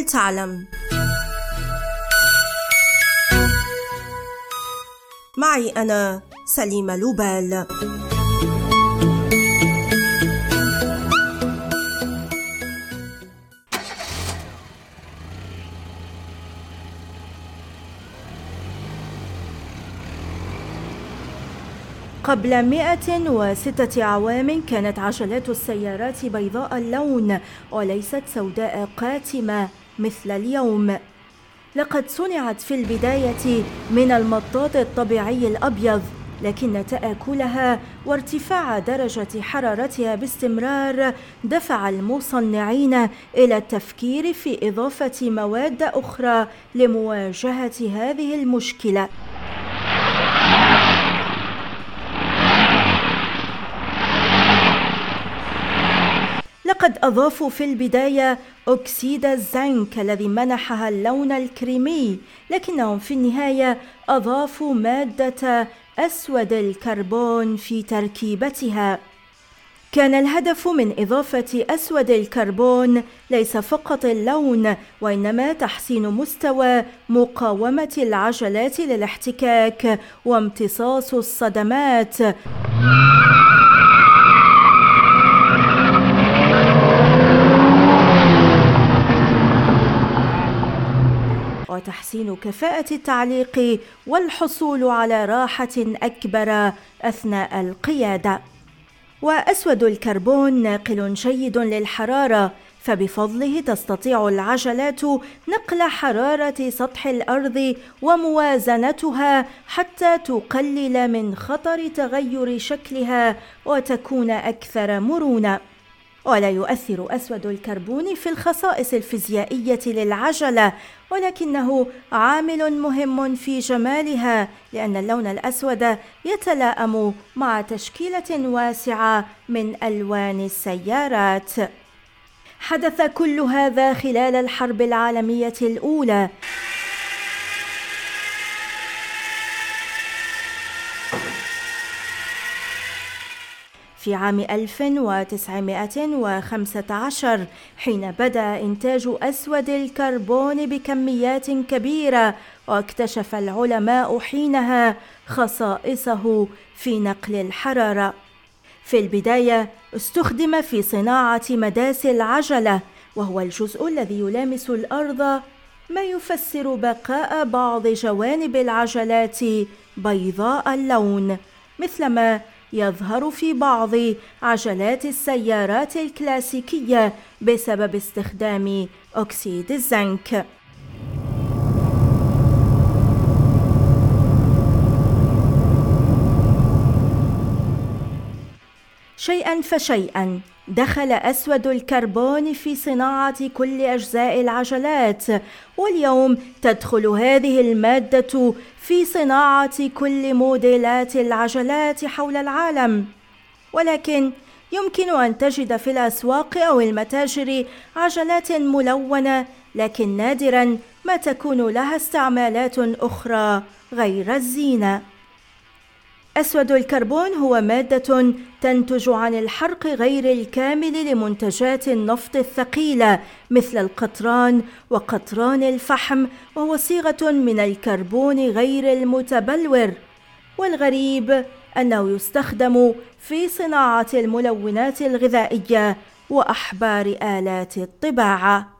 هل تعلم. معي أنا سليمة لوبال. قبل 106 أعوام كانت عجلات السيارات بيضاء اللون وليست سوداء قاتمة. مثل اليوم. لقد صنعت في البداية من المطاط الطبيعي الأبيض لكن تآكلها وارتفاع درجة حرارتها باستمرار دفع المصنعين إلى التفكير في إضافة مواد أخرى لمواجهة هذه المشكلة. لقد أضافوا في البداية أكسيد الزنك الذي منحها اللون الكريمي لكنهم في النهاية أضافوا مادة أسود الكربون في تركيبتها. كان الهدف من إضافة أسود الكربون ليس فقط اللون وإنما تحسين مستوى مقاومة العجلات للاحتكاك وامتصاص الصدمات. وتحسين كفاءة التعليق والحصول على راحة أكبر أثناء القيادة. وأسود الكربون ناقل جيد للحرارة فبفضله تستطيع العجلات نقل حرارة سطح الأرض وموازنتها حتى تقلل من خطر تغير شكلها وتكون أكثر مرونة. ولا يؤثر أسود الكربون في الخصائص الفيزيائية للعجلة ولكنه عامل مهم في جمالها لأن اللون الأسود يتلائم مع تشكيلة واسعة من ألوان السيارات. حدث كل هذا خلال الحرب العالمية الأولى في عام 1915 حين بدأ إنتاج أسود الكربون بكميات كبيرة واكتشف العلماء حينها خصائصه في نقل الحرارة. في البداية استخدم في صناعة مداس العجلة وهو الجزء الذي يلامس الأرض ما يفسر بقاء بعض جوانب العجلات بيضاء اللون مثلما يظهر في بعض عجلات السيارات الكلاسيكية بسبب استخدام أكسيد الزنك. شيئا فشيئا دخل أسود الكربون في صناعة كل أجزاء العجلات واليوم تدخل هذه المادة في صناعة كل موديلات العجلات حول العالم. ولكن يمكن أن تجد في الأسواق أو المتاجر عجلات ملونة لكن نادرا ما تكون لها استعمالات أخرى غير الزينة. أسود الكربون هو مادة تنتج عن الحرق غير الكامل لمنتجات النفط الثقيلة مثل القطران وقطران الفحم وهو صيغة من الكربون غير المتبلور. والغريب أنه يستخدم في صناعة الملونات الغذائية وأحبار آلات الطباعة.